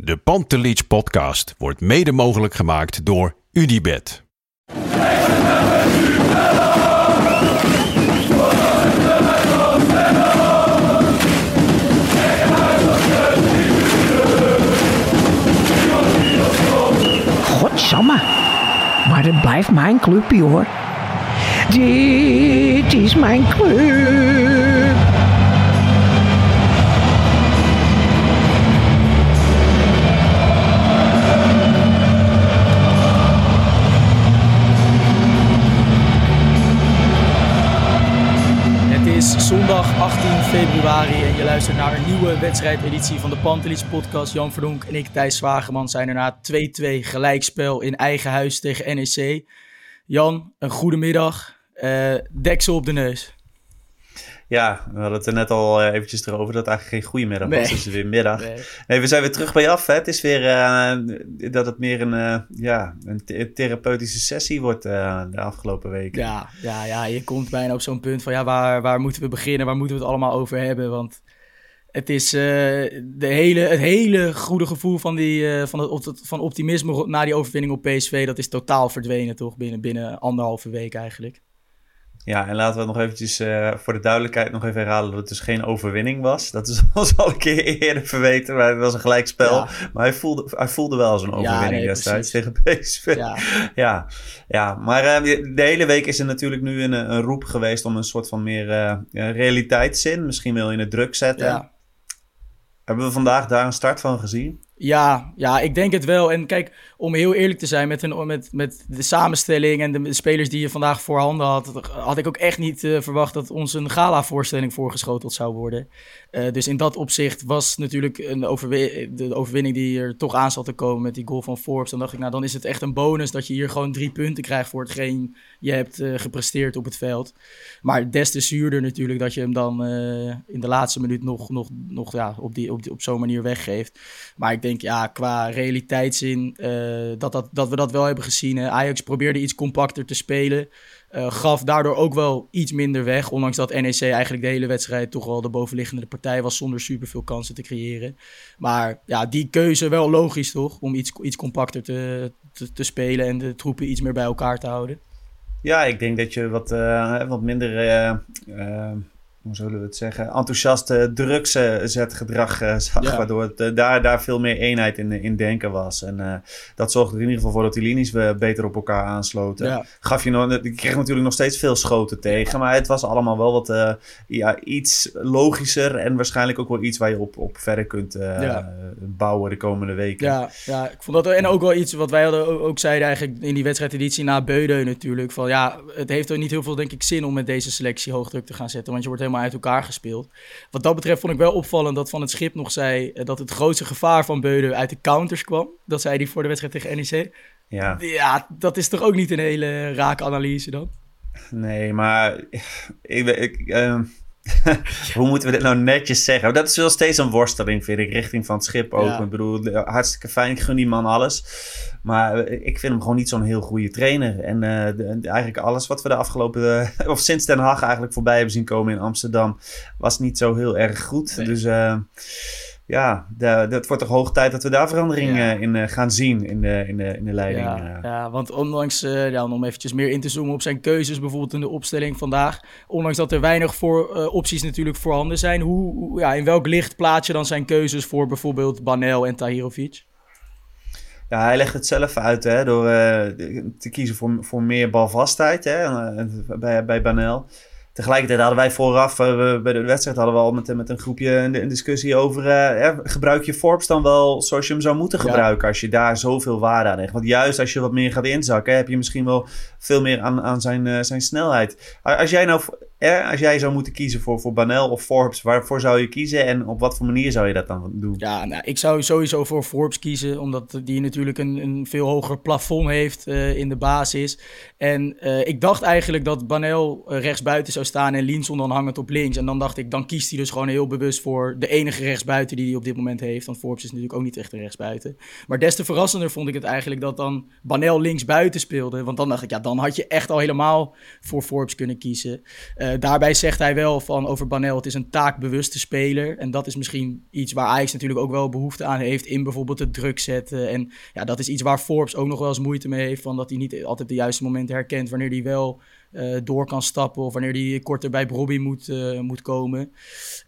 De Pantelich podcast wordt mede mogelijk gemaakt door UdiBet. Godsamme. Maar het blijft mijn clubje hoor. Dit is mijn club. Zondag 18 februari en je luistert naar een nieuwe wedstrijdeditie van de Pantelis podcast. Jan Verdonk en ik, Thijs Zwageman, zijn er na 2-2 gelijkspel in eigen huis tegen NEC. Jan, een goede middag. Uh, deksel op de neus. Ja, we hadden het er net al uh, eventjes erover dat het eigenlijk geen goede middag Nee. was. Het is weer middag. Nee. Nee. we zijn weer terug bij je af. Hè. Het is weer eh, dat het meer een, eh, ja, een th- therapeutische sessie wordt eh, de afgelopen weken. Ja, ja, ja, je komt bijna op zo'n punt van ja, waar, waar moeten we beginnen? Waar moeten we het allemaal over hebben? Want het is eh, de hele, het hele goede gevoel van, die, eh, van, het, van optimisme na die overwinning op PSV, dat is totaal verdwenen toch? Binnen, binnen anderhalve week eigenlijk. Ja, en laten we nog eventjes eh, voor de duidelijkheid nog even herhalen dat het dus geen overwinning was. Dat is ons al een keer eerder verweten, maar het was een gelijkspel. Ja. Maar hij voelde, hij voelde wel als een overwinning nee, destijds tegen PSV. Ja, Ja, ja. maar eh, de hele week is er natuurlijk nu een, een roep geweest om een soort van meer ja, realiteitszin. Misschien wil je het druk zetten. ja. Hebben we vandaag daar een start van gezien? Ja, ja, ik denk het wel. En kijk, om heel eerlijk te zijn met, met, met de samenstelling en de spelers die je vandaag voorhanden had, had ik ook echt niet eh, verwacht dat ons een gala-voorstelling voorgeschoteld zou worden. Eh, dus in dat opzicht was natuurlijk een de overwinning die er toch aan zat te komen met die goal van Forbes. Dan dacht ik, nou dan is het echt een bonus dat je hier gewoon drie punten krijgt voor hetgeen je hebt eh, gepresteerd op het veld. Maar des te zuurder natuurlijk dat je hem dan in de laatste minuut nog, nog, nog ja, op, op, op zo'n manier weggeeft. Maar ik denk, ja, qua realiteitszin, eh dat, dat, dat we dat wel hebben gezien. Hè. Ajax probeerde iets compacter te spelen. eh, gaf daardoor ook wel iets minder weg. Ondanks dat NEC eigenlijk de hele wedstrijd toch wel de bovenliggende partij was. Zonder superveel kansen te creëren. Maar ja, die keuze wel logisch toch? Om iets, iets compacter te, te, te spelen en de troepen iets meer bij elkaar te houden. Ja, ik denk dat je wat, eh, wat minder, hoe zullen we het zeggen, enthousiast uh, drukzetgedrag uh, zag. Ja. Waardoor het, eh, daar, daar veel meer eenheid in, in denken was. En eh, dat zorgde er in ieder geval voor dat die linies we beter op elkaar aansloten. Ja. Gaf je nog, je kreeg natuurlijk nog steeds veel schoten tegen. Maar het was allemaal wel wat eh, ja, iets logischer. En waarschijnlijk ook wel iets waar je op, op verder kunt eh, Ja. bouwen de komende weken. Ja, ja, ik vond dat en ook wel iets wat wij hadden ook, ook zeiden eigenlijk in die wedstrijdeditie na Beudeu natuurlijk. Van ja, het heeft er niet heel veel denk ik zin om met deze selectie hoogdruk te gaan zetten, want je wordt helemaal uit elkaar gespeeld. Wat dat betreft vond ik wel opvallend dat Van het Schip nog zei eh, dat het grootste gevaar van Beudeu uit de counters kwam. Dat zei hij voor de wedstrijd tegen NEC. ja. Ja, dat is toch ook niet een hele rake analyse dan? Nee, maar ik, ik, ehm, hoe moeten we dit nou netjes zeggen? Dat is wel steeds een worsteling, vind ik, richting van het schip ook. Ja. Ik bedoel, hartstikke fijn, ik gun die man alles. Maar eh, ik vind hem gewoon niet zo'n heel goede trainer. En eh, de- de- eigenlijk alles wat we de afgelopen, eh, of sinds Den Haag eigenlijk voorbij hebben zien komen in Amsterdam, was niet zo heel erg goed. Nee. Dus ja, het wordt toch hoog tijd dat we daar verandering Ja. eh, in eh, gaan zien in de, in de, in de leiding. Ja, eh. ja, want ondanks, ja, om eventjes meer in te zoomen op zijn keuzes, bijvoorbeeld in de opstelling vandaag. Ondanks dat er weinig voor, opties natuurlijk voorhanden zijn. Hoe, ja, in welk licht plaats je dan zijn keuzes voor bijvoorbeeld Banel en Tahirovic? Ja, hij legt het zelf uit hè, door te kiezen voor, voor meer balvastheid hè, bij, bij Banel. Tegelijkertijd hadden wij vooraf, eh, bij de wedstrijd hadden we al met, met een groepje een, een discussie over... eh, gebruik je Forbes dan wel zoals je hem zou moeten Ja. gebruiken... als je daar zoveel waarde aan hecht. Want juist als je wat meer gaat inzakken... heb je misschien wel veel meer aan, aan zijn, eh, zijn snelheid. Als jij nou eh, als jij zou moeten kiezen voor, voor Banel of Forbes, waarvoor zou je kiezen en op wat voor manier zou je dat dan doen? Ja, nou, ik zou sowieso voor Forbes kiezen, omdat die natuurlijk een, een veel hoger plafond heeft uh, in de basis. En uh, ik dacht eigenlijk dat Banel uh, rechtsbuiten zou staan en Linson dan hangend op links. En dan dacht ik, dan kiest hij dus gewoon heel bewust voor de enige rechtsbuiten die hij op dit moment heeft. Want Forbes is natuurlijk ook niet echt een rechtsbuiten. Maar des te verrassender vond ik het eigenlijk dat dan Banel linksbuiten speelde. Want dan dacht ik, ja, dan had je echt al helemaal voor Forbes kunnen kiezen. Daarbij zegt hij wel van over Banel, het is een taakbewuste speler. En dat is misschien iets waar Ajax natuurlijk ook wel behoefte aan heeft in bijvoorbeeld het druk zetten. En ja, dat is iets waar Forbes ook nog wel eens moeite mee heeft. Van dat hij niet altijd de juiste momenten herkent wanneer hij wel uh, door kan stappen. Of wanneer hij korter bij Robbie moet, uh, moet komen.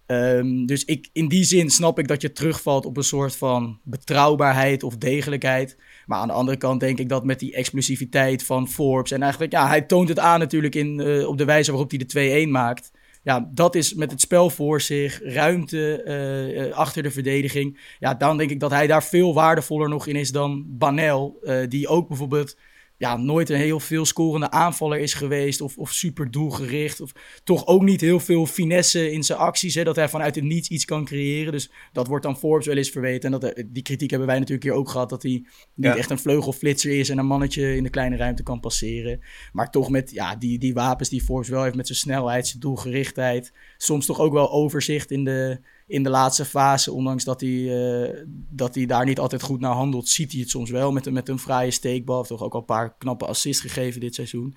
Um, dus ik, in die zin snap ik dat je terugvalt op een soort van betrouwbaarheid of degelijkheid. Maar aan de andere kant denk ik dat met die explosiviteit van Forbes. En eigenlijk, ja, hij toont het aan natuurlijk in, uh, op de wijze waarop hij de 2-1 maakt. Ja, dat is met het spel voor zich, ruimte achter de verdediging. Ja, dan denk ik dat hij daar veel waardevoller nog in is dan Banel. Die ook bijvoorbeeld ja, nooit een heel veel scorende aanvaller is geweest. Of, of super doelgericht. Of toch ook niet heel veel finesse in zijn acties. Hè, dat hij vanuit het niets iets kan creëren. Dus dat wordt dan Forbes wel eens verweten. En dat, die kritiek hebben wij natuurlijk hier ook gehad. Dat hij niet ja. echt een vleugelflitser is. En een mannetje in de kleine ruimte kan passeren. Maar toch met ja, die, die wapens die Forbes wel heeft. Met zijn snelheid, zijn doelgerichtheid. Soms toch ook wel overzicht in de in de laatste fase, ondanks dat hij, uh, dat hij daar niet altijd goed naar handelt, ziet hij het soms wel met, met een fraaie steekbal. Heeft toch ook al een paar knappe assists gegeven dit seizoen.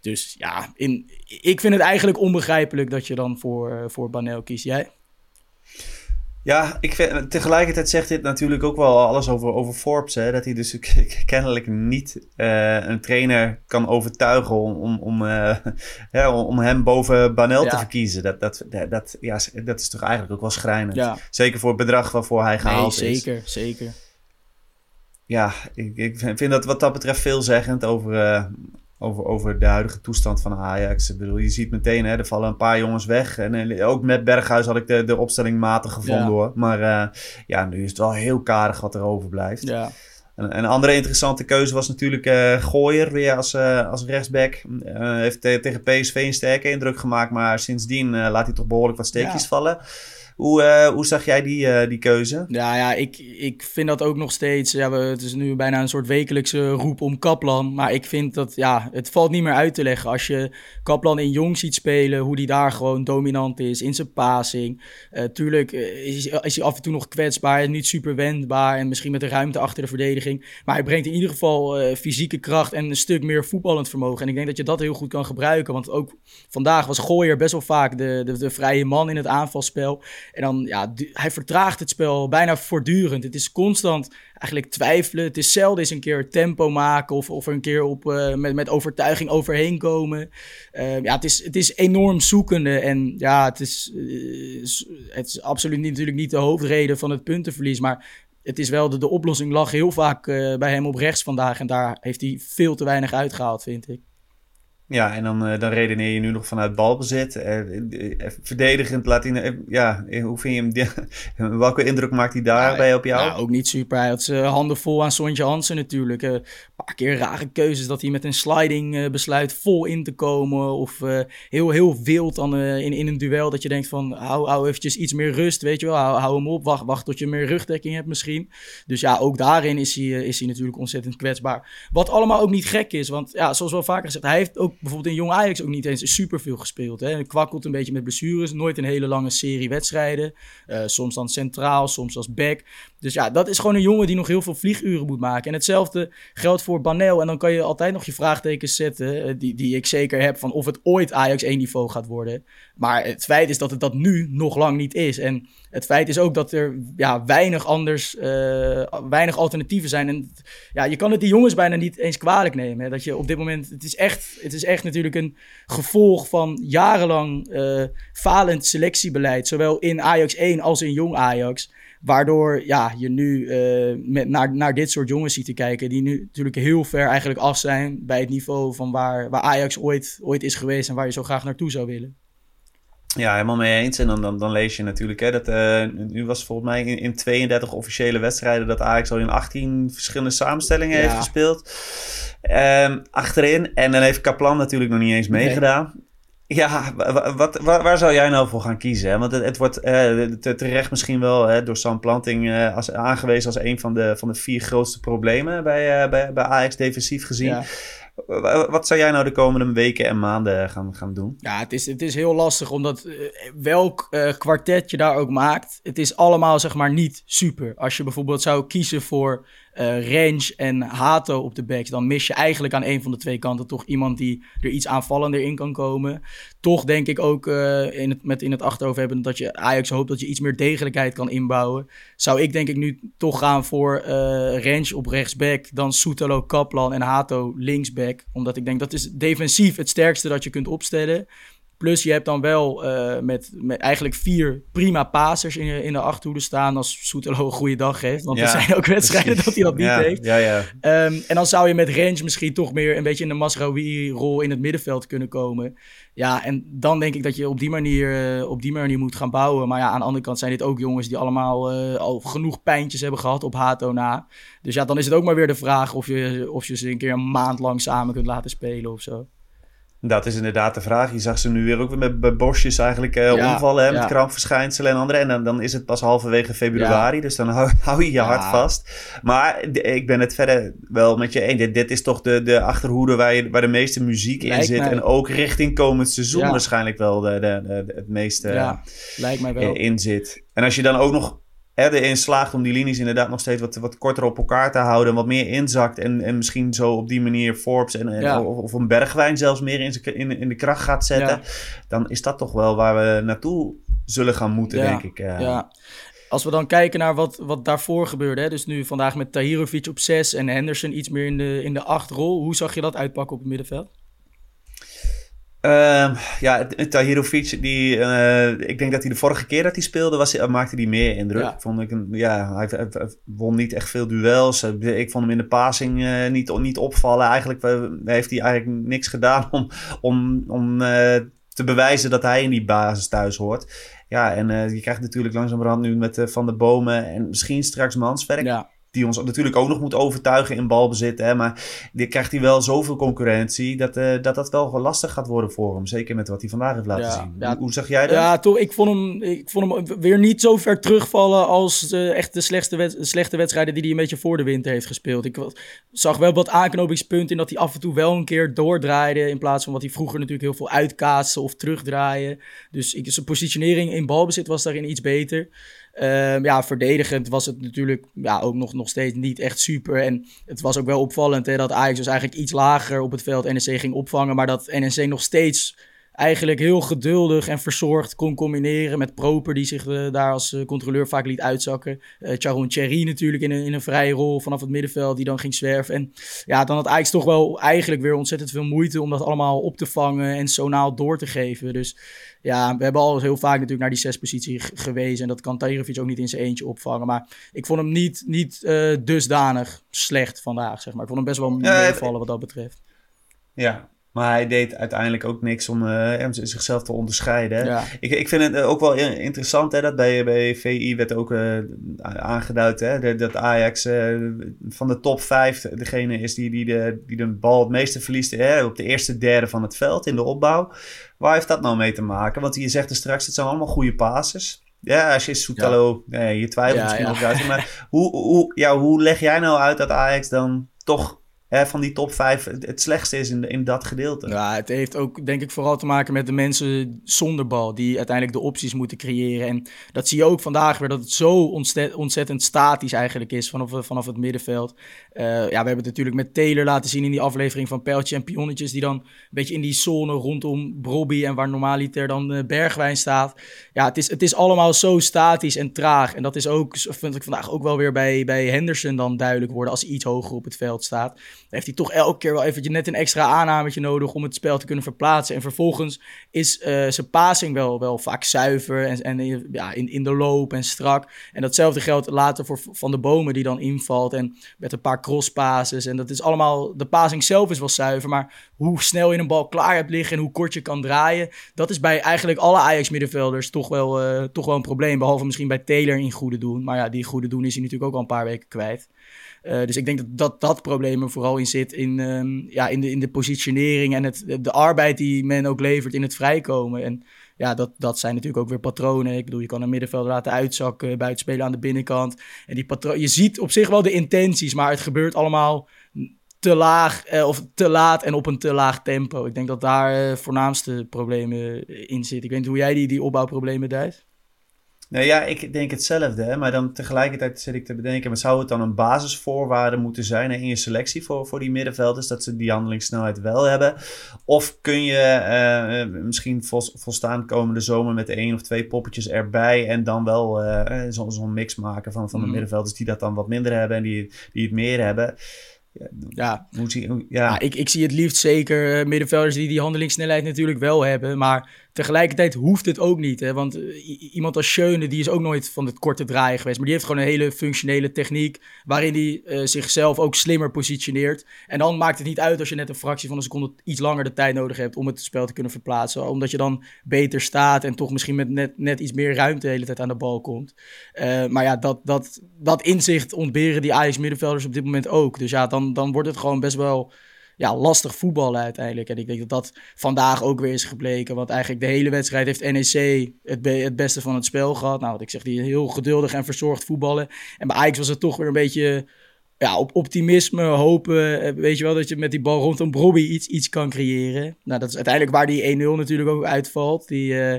Dus ja, in, ik vind het eigenlijk onbegrijpelijk dat je dan voor, uh, voor Banel kiest. Jij? Ja, ik vind, tegelijkertijd zegt dit natuurlijk ook wel alles over, over Forbes. Hè? Dat hij dus kennelijk niet uh, een trainer kan overtuigen om, om, om, uh, ja, om hem boven Banel ja. te verkiezen. Dat, dat, dat, dat, ja, dat is toch eigenlijk ook wel schrijnend. Ja. Zeker voor het bedrag waarvoor hij gehaald nee, zeker, is. Zeker, zeker. Ja, ik, ik vind dat wat dat betreft veelzeggend over, uh, over, over de huidige toestand van Ajax. Ik bedoel, je ziet meteen, hè, er vallen een paar jongens weg. En, en ook met Berghuis had ik de, de opstelling matig gevonden ja. hoor. Maar uh, ja, nu is het wel heel karig wat er overblijft. Ja. En, een andere interessante keuze was natuurlijk uh, Gooier weer als, uh, als rechtsback. Heeft tegen PSV een sterke indruk gemaakt, maar sindsdien laat hij toch behoorlijk wat steekjes ja. vallen. Hoe, uh, hoe zag jij die, uh, die keuze? Ja, ja ik, ik vind dat ook nog steeds. Ja, we, het is nu bijna een soort wekelijkse roep om Kaplan. Maar ik vind dat ja, het valt niet meer uit te leggen. Als je Kaplan in jong ziet spelen, hoe die daar gewoon dominant is in zijn passing. Uh, tuurlijk is, is hij af en toe nog kwetsbaar en niet super wendbaar. En misschien met de ruimte achter de verdediging. Maar hij brengt in ieder geval fysieke kracht en een stuk meer voetballend vermogen. En ik denk dat je dat heel goed kan gebruiken. Want ook vandaag was Gooier best wel vaak de, de, de vrije man in het aanvalspel. En dan, ja, hij vertraagt het spel bijna voortdurend. Het is constant eigenlijk twijfelen. Het is zelden eens een keer tempo maken of, of een keer op, uh, met, met overtuiging overheen komen. Uh, ja, het is, het is enorm zoekende. En ja, het is, uh, het is absoluut niet, natuurlijk niet de hoofdreden van het puntenverlies. Maar het is wel de, de oplossing lag heel vaak bij hem op rechts vandaag. En daar heeft hij veel te weinig uitgehaald, vind ik. Ja, en dan, uh, dan redeneer je nu nog vanuit balbezit. Uh, verdedigend laat hij... ja, hoe vind je hem... welke indruk maakt hij daarbij ja, op jou? Nou, ook niet super. Hij had zijn handen vol aan Sontje Hansen natuurlijk. een paar keer rare keuzes dat hij met een sliding besluit vol in te komen. Of heel, heel wild dan, in, in een duel dat je denkt van... Hou, hou eventjes iets meer rust, weet je wel. Hou, hou hem op, wacht, wacht tot je meer rugdekking hebt misschien. Dus ja, ook daarin is hij, is hij natuurlijk ontzettend kwetsbaar. Wat allemaal ook niet gek is, want ja, zoals wel vaker gezegd... Hij heeft ook bijvoorbeeld in Jong Ajax ook niet eens superveel gespeeld. Hè. Kwakkelt een beetje met blessures. Nooit een hele lange serie wedstrijden. Uh, soms dan centraal, soms als back. Dus ja, dat is gewoon een jongen die nog heel veel vlieguren moet maken. En hetzelfde geldt voor Banel. En dan kan je altijd nog je vraagtekens zetten, die, die ik zeker heb, van of het ooit Ajax 1 niveau gaat worden. Maar het feit is dat het dat nu nog lang niet is. En het feit is ook dat er ja, weinig anders, uh, weinig alternatieven zijn. En ja, je kan het die jongens bijna niet eens kwalijk nemen. Hè? Dat je op dit moment, het is echt, het is echt natuurlijk een gevolg van jarenlang uh, falend selectiebeleid. Zowel in Ajax 1 als in jong Ajax. Waardoor ja, je nu uh, met, naar, naar dit soort jongens ziet te kijken. Die nu natuurlijk heel ver eigenlijk af zijn bij het niveau van waar, waar Ajax ooit, ooit is geweest. En waar je zo graag naartoe zou willen. Ja, helemaal mee eens. En dan, dan, dan lees je natuurlijk, hè, dat uh, nu was volgens mij in, in 32 officiële wedstrijden dat Ajax al in 18 verschillende samenstellingen ja. heeft gespeeld. Um, achterin. En dan heeft Kaplan natuurlijk nog niet eens meegedaan. Ja, wat, waar, waar, zou jij nou voor gaan kiezen? Want het, het wordt eh, terecht misschien wel hè, door Sam Planting uh, als, aangewezen als een van de, van de vier grootste problemen bij, uh, bij, bij Ajax defensief gezien. Ja. Wat zou jij nou de komende weken en maanden gaan, gaan doen? Ja, het is, het is heel lastig, omdat uh, welk uh, kwartet je daar ook maakt, het is allemaal zeg maar niet super. Als je bijvoorbeeld zou kiezen voor uh, Range en Hato op de backs, dan mis je eigenlijk aan een van de twee kanten toch iemand die er iets aanvallender in kan komen. Toch denk ik ook in het, met in het achterhoofd hebben dat je Ajax hoopt dat je iets meer degelijkheid kan inbouwen. Zou ik denk ik nu toch gaan voor Range op rechtsback, dan Soetelo, Kaplan en Hato linksback. Omdat ik denk dat is defensief het sterkste dat je kunt opstellen. Plus je hebt dan wel uh, met, met eigenlijk vier prima passers in, in de achterhoede staan als Soetelo een goede dag heeft. Want er zijn ook wedstrijden dat hij dat niet ja, heeft. Ja, ja. Um, en dan zou je met Range misschien toch meer een beetje in de Masraoui-rol in het middenveld kunnen komen. Ja, en dan denk ik dat je op die manier, uh, op die manier moet gaan bouwen. Maar ja, aan de andere kant zijn dit ook jongens die allemaal uh, al genoeg pijntjes hebben gehad op Hato na. Dus ja, dan is het ook maar weer de vraag of je, of je ze een keer een maand lang samen kunt laten spelen of zo. Dat is inderdaad de vraag. Je zag ze nu weer ook met, met bosjes eigenlijk ja, omvallen hè, met ja. krampverschijnselen en andere. En dan, dan is het pas halverwege februari, ja. dus dan hou, hou je je hart vast. Maar ik ben het verder wel met je eens. Dit, dit is toch de, de achterhoede waar, je, waar de meeste muziek lijkt in zit. Mij... En ook richting komend seizoen waarschijnlijk wel de, de, de, het meeste lijkt mij wel. in zit. En als je dan ook nog erin slaagt om die linies inderdaad nog steeds wat, wat korter op elkaar te houden. Wat meer inzakt. En, en misschien zo op die manier Forbes en, en ja. of, of, een bergwijn zelfs meer in, in, in de kracht gaat zetten. Ja. Dan is dat toch wel waar we naartoe zullen gaan moeten, ja. denk ik. Uh, ja. Als we dan kijken naar wat, wat daarvoor gebeurde. Hè? Dus nu vandaag met Tahirovic op 6 en Henderson iets meer in de, in de 8 rol. Hoe zag je dat uitpakken op het middenveld? Uh, ja, Tahirovic, die, uh, ik denk dat hij de vorige keer dat hij speelde, was, maakte hij meer indruk. Ja. Vond ik een, ja, hij, hij, hij, won niet echt veel duels. Ik vond hem in de passing uh, niet, niet opvallen. Eigenlijk uh, heeft hij eigenlijk niks gedaan om, om, om eh, te bewijzen dat hij in die basis thuis hoort. Ja, en eh, je krijgt natuurlijk langzamerhand nu met Van de Bomen en misschien straks Manswerk. Ja die ons natuurlijk ook nog moet overtuigen in balbezit. Hè? Maar die krijgt hij wel zoveel concurrentie dat, uh, dat dat wel lastig gaat worden voor hem. Zeker met wat hij vandaag heeft laten ja, zien. Ja, hoe, hoe zag jij dat? Ja, toch. Ik vond hem, ik vond hem weer niet zo ver terugvallen als uh, echt de slechtste, slechte wedstrijden die hij een beetje voor de winter heeft gespeeld. Ik zag wel wat aanknopingspunten in dat hij af en toe wel een keer doordraaide. In plaats van wat hij vroeger natuurlijk heel veel uitkaatste of terugdraaien. Dus ik, zijn positionering in balbezit was daarin iets beter. Um, ja, verdedigend was het natuurlijk ja, ook nog, nog steeds niet echt super. En het was ook wel opvallend hè, dat Ajax dus eigenlijk iets lager op het veld NEC ging opvangen. Maar dat NEC nog steeds eigenlijk heel geduldig en verzorgd kon combineren met Proper, die zich uh, daar als uh, controleur vaak liet uitzakken. Uh, Charon Thierry natuurlijk in een, in een vrije rol vanaf het middenveld, die dan ging zwerven. En ja, dan had Ajax toch wel eigenlijk weer ontzettend veel moeite om dat allemaal op te vangen en sonaal door te geven. Dus ja, we hebben al heel vaak natuurlijk naar die zes positie gewezen. En dat kan Tahirovic ook niet in zijn eentje opvangen. Maar ik vond hem niet, niet dusdanig slecht vandaag, zeg maar. Ik vond hem best wel meevallen wat dat betreft. Ja, maar hij deed uiteindelijk ook niks om uh, zichzelf te onderscheiden. Ja. Ik, ik vind het ook wel interessant hè, dat bij, bij VI werd ook uh, aangeduid hè, dat Ajax uh, van de top 5 degene is die, die, de, die de bal het meeste verliest hè, op de eerste derde van het veld in de opbouw. Waar heeft dat nou mee te maken? Want je zegt er straks, het zijn allemaal goede passes. Ja, als je Soetalo, ja. nee, je twijfelt Ja, misschien over uit. Maar hoe, hoe, ja, hoe leg jij nou uit dat Ajax dan toch van die top 5 het, slechtste is in, in dat gedeelte? Ja, het heeft ook denk ik vooral te maken met de mensen zonder bal. Die uiteindelijk de opties moeten creëren. En dat zie je ook vandaag weer. Dat het zo ontzettend, statisch eigenlijk is vanaf, vanaf het middenveld. Uh, ja, we hebben het natuurlijk met Taylor laten zien in die aflevering van Pijltje en Pionnetjes. Die dan een beetje in die zone rondom Brobby en waar normaliter dan uh, Bergwijn staat. Ja, het is, het is allemaal zo statisch en traag. En dat is ook, vind ik vandaag ook wel weer bij, bij Henderson dan duidelijk worden. Als hij iets hoger op het veld staat. Heeft hij toch elke keer wel even net een extra aannametje nodig om het spel te kunnen verplaatsen. En vervolgens is uh, zijn passing wel, wel vaak zuiver en, en ja, in, in de loop en strak. En datzelfde geldt later voor Van de Bomen die dan invalt en met een paar crosspasses. En dat is allemaal, de passing zelf is wel zuiver, maar hoe snel je een bal klaar hebt liggen en hoe kort je kan draaien, dat is bij eigenlijk alle Ajax-middenvelders toch wel, uh, toch wel een probleem. Behalve misschien bij Taylor in goede doen. Maar ja, die goede doen is hij natuurlijk ook al een paar weken kwijt. Dus ik denk dat, dat dat probleem vooral in zit in, ehm, ja, in, de, in de positionering en het, de arbeid die men ook levert in het vrijkomen. En ja, dat, dat zijn natuurlijk ook weer patronen. Ik bedoel, je kan een middenveld laten uitzakken, buitenspelen aan de binnenkant. En die je ziet op zich wel de intenties, maar het gebeurt allemaal te laag eh, of te laat en op een te laag tempo. Ik denk dat daar eh, voornaamste problemen in zitten. Ik weet niet hoe jij die, die opbouwproblemen duidt. Nou ja, ik denk hetzelfde. Hè? Maar dan tegelijkertijd zit ik te bedenken, maar zou het dan een basisvoorwaarde moeten zijn in je selectie voor, voor die middenvelders, dat ze die handelingssnelheid wel hebben? Of kun je uh, misschien vol, volstaan komende zomer met één of twee poppetjes erbij en dan wel uh, zo'n zo mix maken van, van de mm. middenvelders die dat dan wat minder hebben en die, die het meer hebben? Ja, ja. ja. ik, ik zie het liefst zeker middenvelders die die handelingssnelheid natuurlijk wel hebben. Maar Tegelijkertijd hoeft het ook niet. Hè? Want eh, iemand als Schöne, die is ook nooit van het korte draaien geweest. Maar die heeft gewoon een hele functionele techniek. Waarin hij uh, zichzelf ook slimmer positioneert. En dan maakt het niet uit als je net een fractie van een seconde iets langer de tijd nodig hebt. om het spel te kunnen verplaatsen. Omdat je dan beter staat. en toch misschien met net, net iets meer ruimte de hele tijd aan de bal komt. Uh, maar ja, dat, dat, dat inzicht ontberen die Ajax middenvelders op dit moment ook. Dus ja, dan, dan wordt het gewoon best wel ja, lastig voetballen uiteindelijk. En ik denk dat dat vandaag ook weer is gebleken. Want eigenlijk de hele wedstrijd heeft NEC het, het beste van het spel gehad. Nou, wat ik zeg, die heel geduldig en verzorgd voetballen. En bij Ajax was het toch weer een beetje ja, op optimisme, hopen. Eh, weet je wel, dat je met die bal rondom Bobby iets, iets kan creëren. Nou, dat is uiteindelijk waar die 1-0 natuurlijk ook uitvalt. Die... Uh,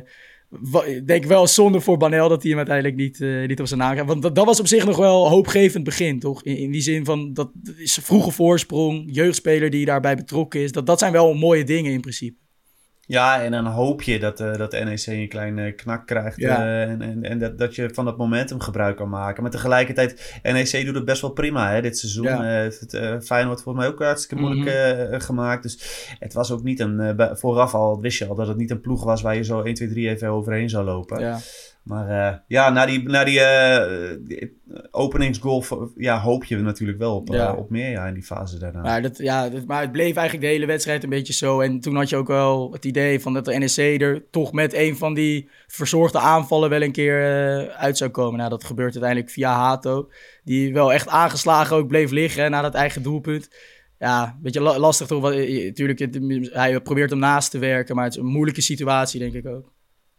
ik denk wel zonde voor Banel dat hij hem uiteindelijk niet, uh, niet op zijn naam Want dat, was op zich nog wel hoopgevend begin, toch? In, in die zin van, dat is vroege voorsprong, jeugdspeler die daarbij betrokken is. Dat, dat zijn wel mooie dingen in principe. Ja, en dan hoop je dat, uh, dat NEC een kleine knak krijgt. Uh, en en, en dat, dat je van dat momentum gebruik kan maken. Maar tegelijkertijd, NEC doet het best wel prima hè, dit seizoen. Ja. Uh, het, uh, Feyenoord volgens mij ook hartstikke moeilijk mm -hmm. gemaakt. Dus het was ook niet een... vooraf al wist je al dat het niet een ploeg was waar je zo 1, 2, 3 even overheen zou lopen. Ja. Maar uh, ja, na die, na die, uh, openingsgoal ja, hoop je natuurlijk wel op, ja. uh, op meer ja, in die fase daarna. Maar, dat, ja, dat, maar het bleef eigenlijk de hele wedstrijd een beetje zo. En toen had je ook wel het idee van dat de NEC er toch met een van die verzorgde aanvallen wel een keer uit zou komen. Nou, dat gebeurt uiteindelijk via Hato. Die wel echt aangeslagen ook bleef liggen na dat eigen doelpunt. Ja, een beetje lastig toch. Natuurlijk, hij probeert hem naast te werken, maar het is een moeilijke situatie denk ik ook.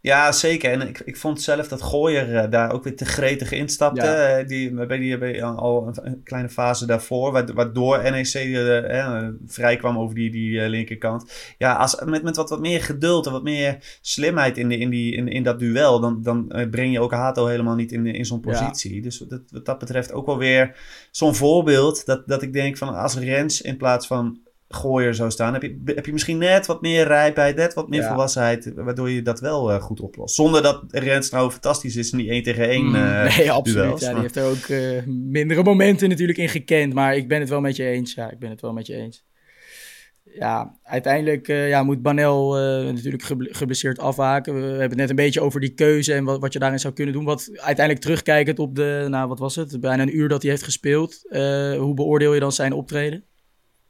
Ja, zeker. En ik, ik vond zelf dat Gooier uh, daar ook weer te gretig instapte. Ja. Uh, die, bij, die, bij al een, kleine fase daarvoor, waardoor NEC uh, eh, vrij kwam over die, die linkerkant. Ja, als, met, met wat, wat meer geduld en wat meer slimheid in, de, in, die, in, in dat duel, dan, dan breng je ook Hato helemaal niet in, in zo'n positie. Ja. Dus dat, wat dat betreft ook wel weer zo'n voorbeeld dat, dat ik denk van als Rens in plaats van gooier zou staan, heb je, heb je misschien net wat meer rijpheid, net wat meer ja. volwassenheid, waardoor je dat wel uh, goed oplost. Zonder dat Rens nou fantastisch is in die 1 tegen 1 mm, uh, Nee, absoluut. ja, die heeft er ook uh, mindere momenten natuurlijk in gekend, maar ik ben het wel met je eens. Ja, ik ben het wel met je eens. Ja, uiteindelijk ja, moet Banel natuurlijk geblesseerd afhaken. We hebben het net een beetje over die keuze en wat, wat je daarin zou kunnen doen. Wat uiteindelijk terugkijkend op de, nou wat was het, bijna een uur dat hij heeft gespeeld. hoe beoordeel je dan zijn optreden?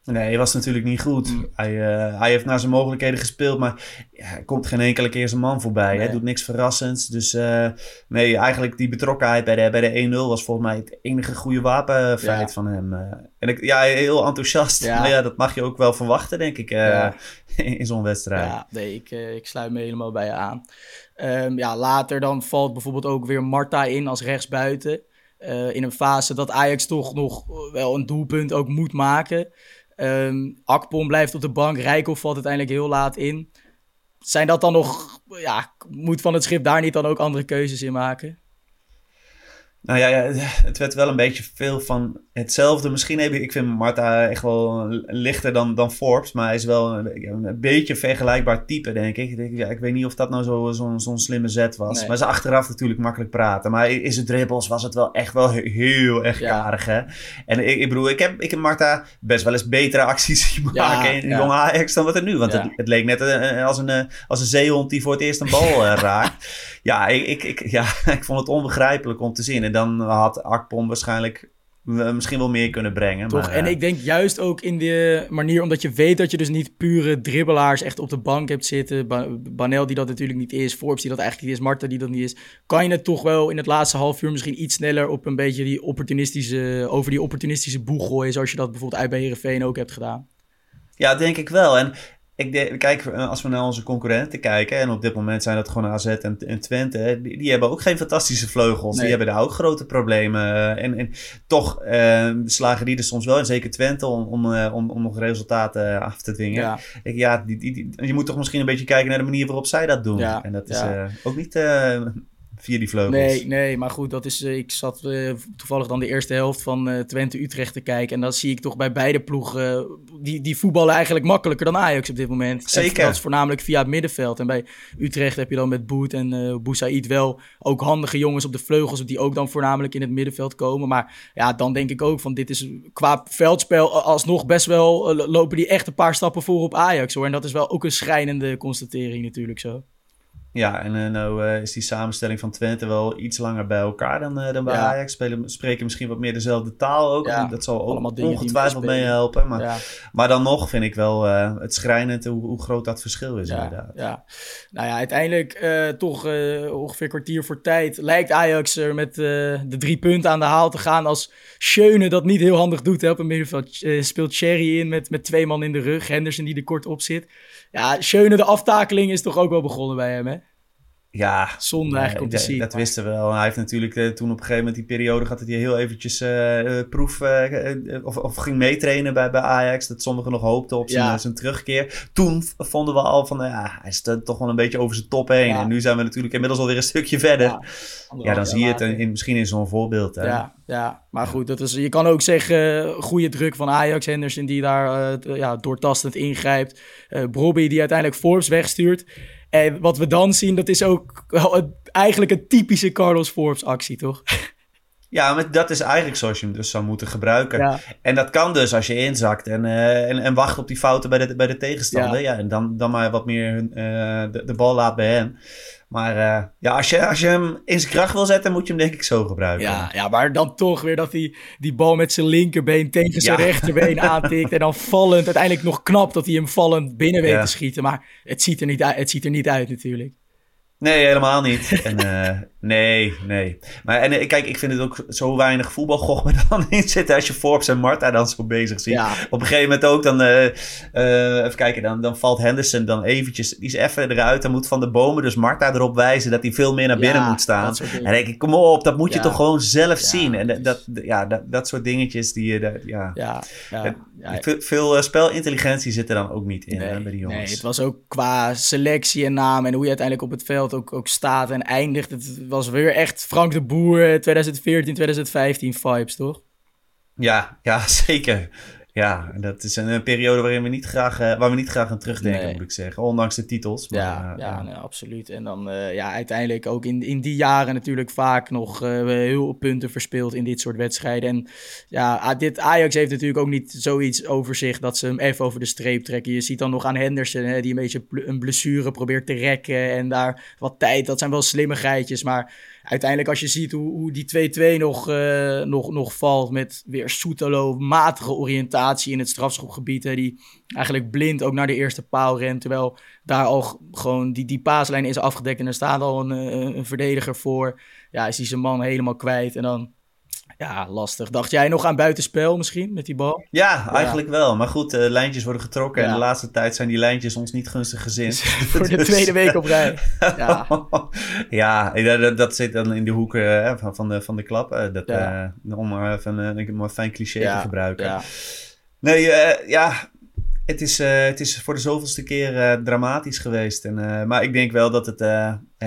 Nee, hij was natuurlijk niet goed. Mm. Hij, uh, hij heeft naar zijn mogelijkheden gespeeld, maar ja, er komt geen enkele keer zijn man voorbij. Hij doet niks verrassends. Dus uh, nee, eigenlijk die betrokkenheid bij de, bij de 1-0 was volgens mij het enige goede wapenfeit ja. van hem. Uh, en ik, ja, heel enthousiast. Ja. Maar ja, dat mag je ook wel verwachten, denk ik, in zo'n wedstrijd. Ja, nee, ik, ik sluit me helemaal bij je aan. Um, ja, later dan valt bijvoorbeeld ook weer Marta in als rechtsbuiten. in een fase dat Ajax toch nog wel een doelpunt ook moet maken. Um, Akpom blijft op de bank. Rijkoff valt uiteindelijk heel laat in. Zijn dat dan nog... Ja, moet Van het Schip daar niet dan ook andere keuzes in maken? Nou ja, ja, het werd wel een beetje veel van hetzelfde. Misschien heb ik, ik vind Marta echt wel lichter dan, dan Forbes, maar hij is wel een, een beetje vergelijkbaar type, denk ik. Ik, ja, ik weet niet of dat nou zo'n zo, zo slimme zet was. Nee. Maar ze achteraf natuurlijk makkelijk praten. Maar is het dribbles was het wel echt wel heel erg ja. karig, hè? En ik, ik bedoel, ik heb, ik heb Marta best wel eens betere acties zien maken ja, in jonge Ajax dan wat er nu. Want het, het, leek net als een, als een zeehond die voor het eerst een bal raakt. Ja ik, ik, ik, ja, ik vond het onbegrijpelijk om te zien. En dan had Akpom waarschijnlijk misschien wel meer kunnen brengen. Toch? Maar, en eh, ik denk juist ook in de manier, omdat je weet dat je dus niet pure dribbelaars echt op de bank hebt zitten. Ba Banel die dat natuurlijk niet is, Forbes die dat eigenlijk niet is, Marta die dat niet is. Kan je het toch wel in het laatste half uur misschien iets sneller op een beetje die opportunistische, over die opportunistische boeg gooien. Zoals je dat bijvoorbeeld uit bij Herenveen ook hebt gedaan. Ja, denk ik wel. En ik kijk, eh, als we naar onze concurrenten kijken, en op dit moment zijn dat gewoon AZ en, en Twente, die, die, hebben ook geen fantastische vleugels. Nee. Die hebben daar ook grote problemen. En, en toch eh, slagen die er soms wel, en zeker Twente, om, om, eh, om, om nog resultaten af te dwingen. Ja, Ik, ja, die, die, die- je moet toch misschien een beetje kijken naar de manier waarop zij dat doen. Ja, en dat is ja. eh, ook niet eh, via die vleugels. nee, nee, maar goed, dat is, eh, ik zat eh, toevallig dan de eerste helft van eh, Twente-Utrecht te kijken. En dan zie ik toch bij beide ploegen, die, die voetballen eigenlijk makkelijker dan Ajax op dit moment. Zeker. Dat is voornamelijk via het middenveld. En bij Utrecht heb je dan met Boet en eh Boussaïd wel ook handige jongens op de vleugels, die ook dan voornamelijk in het middenveld komen. Maar ja, dan denk ik ook van dit is qua veldspel alsnog best wel, lopen die echt een paar stappen voor op Ajax hoor. En dat is wel ook een schrijnende constatering natuurlijk zo. Ja, en eh, nou eh, is die samenstelling van Twente wel iets langer bij elkaar dan, eh, dan bij Ja. Ajax. Spelen, spreken misschien wat meer dezelfde taal ook. Ja, dat zal ook ongetwijfeld meehelpen. Maar, Ja. maar dan nog vind ik wel het schrijnend hoe, hoe groot dat verschil is inderdaad. ja. Nou ja, uiteindelijk toch ongeveer kwartier voor tijd lijkt Ajax er met de drie punten aan de haal te gaan als Schöne dat niet heel handig doet. Hè. Op het middenveld speelt Cherry in met, met twee man in de rug, Henderson die er kort op zit. Ja, Schöne, de aftakeling is toch ook wel begonnen bij hem, hè? Ja, Zonde eigenlijk om te dat- zien. Dat wisten we wel. Hij heeft natuurlijk eh, toen op een gegeven moment die periode gehad dat hij heel eventjes eh, eh, proef of, of ging meetrainen bij, bij Ajax. Dat sommigen nog hoopten op zijn, Ja. zijn terugkeer. Toen vonden we al van, nou ja, hij is er toch wel een beetje over zijn top heen. Ja. En nu zijn we natuurlijk inmiddels alweer een stukje verder. Ja, Ja, dan zie je het in, in- misschien in zo'n voorbeeld. Hè? Ja, ja, maar goed, dat is, je kan ook zeggen, goede druk van Ajax, Henderson die daar ja, doortastend ingrijpt. Brobby die uiteindelijk Forbes wegstuurt. En wat we dan zien, dat is ook eigenlijk een typische Carlos Forbes actie, toch? Ja, maar dat is eigenlijk zoals je hem dus zou moeten gebruiken. Ja, En dat kan dus als je inzakt en, eh, en, en wacht op die fouten bij de, bij de tegenstander. Ja. Ja. en dan, dan maar wat meer eh, de, de bal laat bij hem. Maar eh, ja, als je, als je hem in zijn kracht wil zetten, moet je hem denk ik zo gebruiken. ja, ja, maar dan toch weer dat hij die bal met zijn linkerbeen tegen zijn Ja. rechterbeen aantikt. En dan vallend, uiteindelijk nog knap dat hij hem vallend binnen weet Ja. te schieten. Maar het ziet er niet uit, het ziet er niet uit natuurlijk. Nee, helemaal niet. En, eh, nee, nee. Maar en, eh, kijk, ik vind het ook zo weinig voetbalgoch er dan in zitten als je Forbes en Marta dan zo bezig ziet. Ja. Op een gegeven moment ook dan, eh, even kijken, dan, dan valt Henderson dan eventjes, die is even eruit. Dan moet Van de Bomen dus Marta erop wijzen dat hij veel meer naar binnen Ja, moet staan. En denk ik, kom op, dat moet je toch gewoon zelf zien. En dat, ja, dat, dat soort dingetjes, die je, ja. Veel, veel spelintelligentie zit er dan ook niet in hè, bij die jongens. Nee, het was ook qua selectie en naam en hoe je uiteindelijk op het veld ook, ook staat en eindigt. Het was weer echt Frank de Boer eh, 2014, 2015 vibes, toch? Ja, ja, zeker. Ja, en dat is een, periode waarin we niet graag, eh, waar we niet graag aan terugdenken, Nee. moet ik zeggen. Ondanks de titels. Maar, Ja, eh, ja, nee, absoluut. En dan eh, ja, uiteindelijk ook in, in die jaren natuurlijk vaak nog heel veel punten verspeeld in dit soort wedstrijden. En ja, dit Ajax heeft natuurlijk ook niet zoiets over zich dat ze hem even over de streep trekken. Je ziet dan nog aan Henderson, hè, die een beetje een blessure probeert te rekken en daar wat tijd. Dat zijn wel slimmigheidjes, maar uiteindelijk als je ziet hoe, hoe die 2-2 nog, eh, nog, nog valt met weer Soetelo, matige oriëntatie in het strafschopgebied. Hè, die eigenlijk blind ook naar de eerste paal rent, terwijl daar al gewoon die, die paaslijn is afgedekt en er staat al een, eh, een verdediger voor. Ja, is die zijn man helemaal kwijt en dan, ja, lastig. Dacht jij nog aan buitenspel misschien met die bal? ja, eigenlijk wel. Maar goed, eh, lijntjes worden getrokken. En de laatste tijd zijn die lijntjes ons niet gunstig gezind. Voor de Dus- tweede week op rij. Ja, ja, dat, dat- zit dan in de hoek eh, van, van, de, van de klap. eh, dat, Ja. eh, om maar even een, fijn cliché te gebruiken. Nee, eh, ja, het is, eh, het is voor de zoveelste keer eh, dramatisch geweest. En, eh, maar ik denk wel dat het...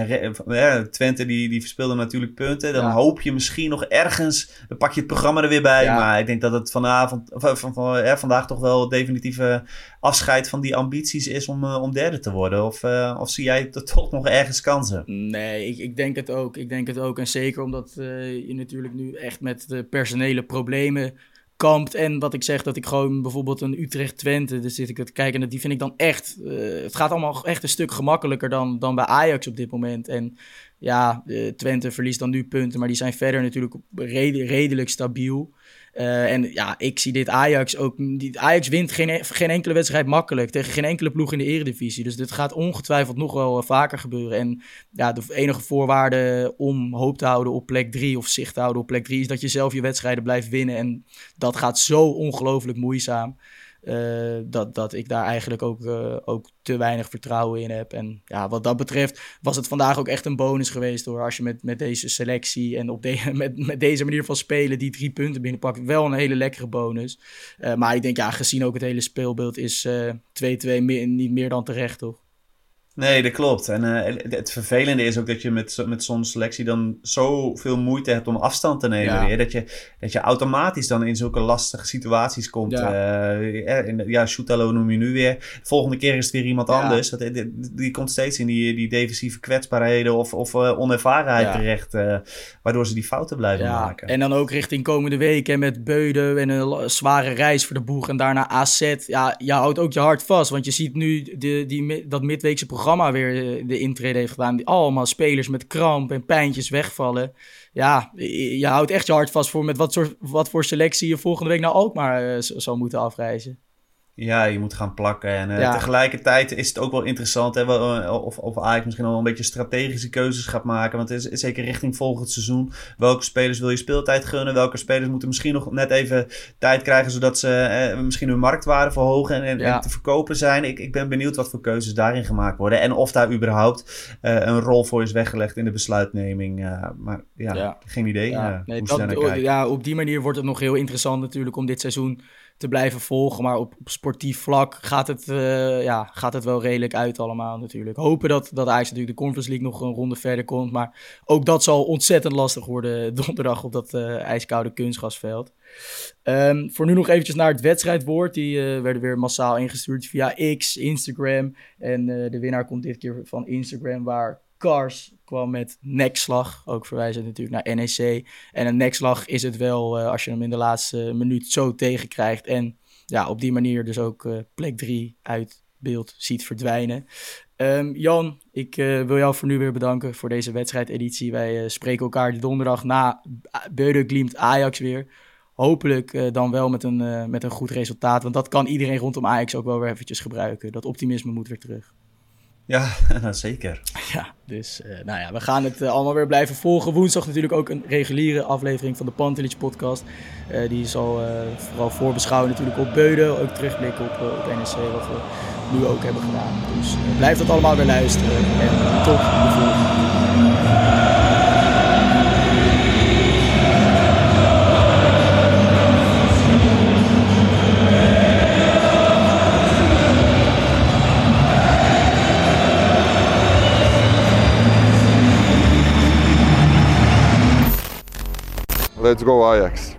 eh, eh, Twente die, die verspeelde natuurlijk punten. Dan Ja. hoop je misschien nog ergens... Dan pak je het programma er weer bij. Ja. Maar ik denk dat het vanavond, of, van, van, van, eh, vandaag toch wel definitieve afscheid van die ambities is om, eh, om derde te worden. Of, eh, of zie jij t- toch nog ergens kansen? Nee, ik, ik denk het ook. Ik denk het ook. En zeker omdat eh, je natuurlijk nu echt met de personele problemen kampt. En wat ik zeg, dat ik gewoon bijvoorbeeld een Utrecht-Twente, dus zit ik te kijken. En die vind ik dan echt, eh, het gaat allemaal echt een stuk gemakkelijker dan, dan bij Ajax op dit moment. En ja, eh, Twente verliest dan nu punten, maar die zijn verder natuurlijk rede- redelijk stabiel. Uh, en ja, ik zie dit Ajax ook. Ajax wint geen, geen enkele wedstrijd makkelijk tegen geen enkele ploeg in de Eredivisie. Dus dit gaat ongetwijfeld nog wel vaker gebeuren. En ja, de enige voorwaarde om hoop te houden op plek 3 of zicht te houden op plek 3 is dat je zelf je wedstrijden blijft winnen. En dat gaat zo ongelooflijk moeizaam. Uh, dat, dat ik daar eigenlijk ook, uh, ook te weinig vertrouwen in heb. En ja, wat dat betreft was het vandaag ook echt een bonus geweest hoor. Als je met, met deze selectie en op de, met, met deze manier van spelen die drie punten binnenpakt. Wel een hele lekkere bonus. Uh, maar ik denk ja, gezien ook het hele speelbeeld is 2-2 niet meer dan terecht toch? Nee, dat klopt. En uh, het vervelende is ook dat je met, met zo'n selectie dan zoveel moeite hebt om afstand te nemen ja. weer. Dat je, dat je automatisch dan in zulke lastige situaties komt. Ja, uh, ja noem je nu weer. De volgende keer is het weer iemand ja. anders. Dat, die, die, komt steeds in die, die defensieve kwetsbaarheden of, of uh, onervarenheid terecht. waardoor ze die fouten blijven maken. En dan ook richting komende week en met Beuden en een zware reis voor de boeg. En daarna AZ. Ja, je houdt ook je hart vast. Want je ziet nu de, die, dat midweekse programma programma weer de intrede heeft gedaan. Die allemaal spelers met kramp en pijntjes wegvallen. Ja, je houdt echt je hart vast voor met wat, soort, wat voor selectie je volgende week naar Alkmaar uh, zal moeten afreizen. Ja, je moet gaan plakken. En uh, tegelijkertijd is het ook wel interessant hè, of, of Ajax misschien al een beetje strategische keuzes gaat maken. Want het is, zeker richting volgend seizoen. Welke spelers wil je speeltijd gunnen? Welke spelers moeten misschien nog net even tijd krijgen zodat ze eh, misschien hun marktwaarde verhogen en, en, te verkopen zijn? Ik, ik ben benieuwd wat voor keuzes daarin gemaakt worden. En of daar überhaupt uh, een rol voor is weggelegd in de besluitneming. Uh, maar ja, ja, geen idee. Ja. Nee, dat, ja, op die manier wordt het nog heel interessant natuurlijk om dit seizoen te blijven volgen. Maar op, sportief vlak gaat het, uh, ja, gaat het wel redelijk uit allemaal natuurlijk. Hopen dat, dat Ajax natuurlijk de Conference League nog een ronde verder komt. Maar ook dat zal ontzettend lastig worden donderdag op dat uh, ijskoude kunstgasveld. Um, voor nu nog eventjes naar het wedstrijdwoord. Die uh, werden weer massaal ingestuurd via X, Instagram. En de winnaar komt dit keer van Instagram, waar Cars kwam met nekslag. Ook verwijzend natuurlijk naar NEC. En een nekslag is het wel uh, als je hem in de laatste minuut zo tegenkrijgt. En ja, op die manier dus ook uh, plek 3 uit beeld ziet verdwijnen. Um, Jan, ik uh, wil jou voor nu weer bedanken voor deze wedstrijdeditie. Wij spreken elkaar de donderdag na Beude Glimt Ajax weer. Hopelijk dan wel met een, met een goed resultaat. Want dat kan iedereen rondom Ajax ook wel weer eventjes gebruiken. Dat optimisme moet weer terug. Ja, zeker. Ja, dus uh, nou ja, we gaan het uh, allemaal weer blijven volgen. Woensdag natuurlijk ook een reguliere aflevering van de Pantelich podcast. Uh, die zal vooral voorbeschouwen natuurlijk op Beuden. Ook terugblikken op, op NSC, wat we nu ook hebben gedaan. Dus blijf dat allemaal weer luisteren. En tot de volgende. Let's go Ajax.